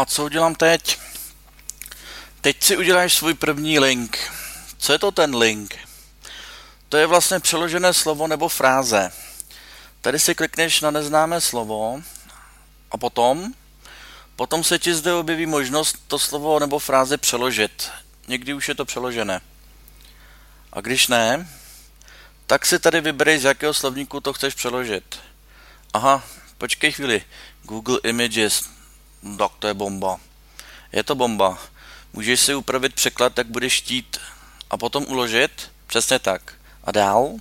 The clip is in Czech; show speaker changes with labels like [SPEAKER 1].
[SPEAKER 1] a co udělám teď? Teď si uděláš svůj první link. Co je to ten link? To je vlastně přeložené slovo nebo fráze. Tady si klikneš na neznámé slovo a potom, potom se ti zde objeví možnost to slovo nebo fráze přeložit. Někdy už je to přeložené. A když ne, tak si tady vybereš, z jakého slovníku to chceš přeložit. Aha, počkej chvíli. Google Images. Tak to je bomba. Je to bomba. Můžeš si upravit překlad, jak budeš chtít a potom uložit. Přesně tak. A dál?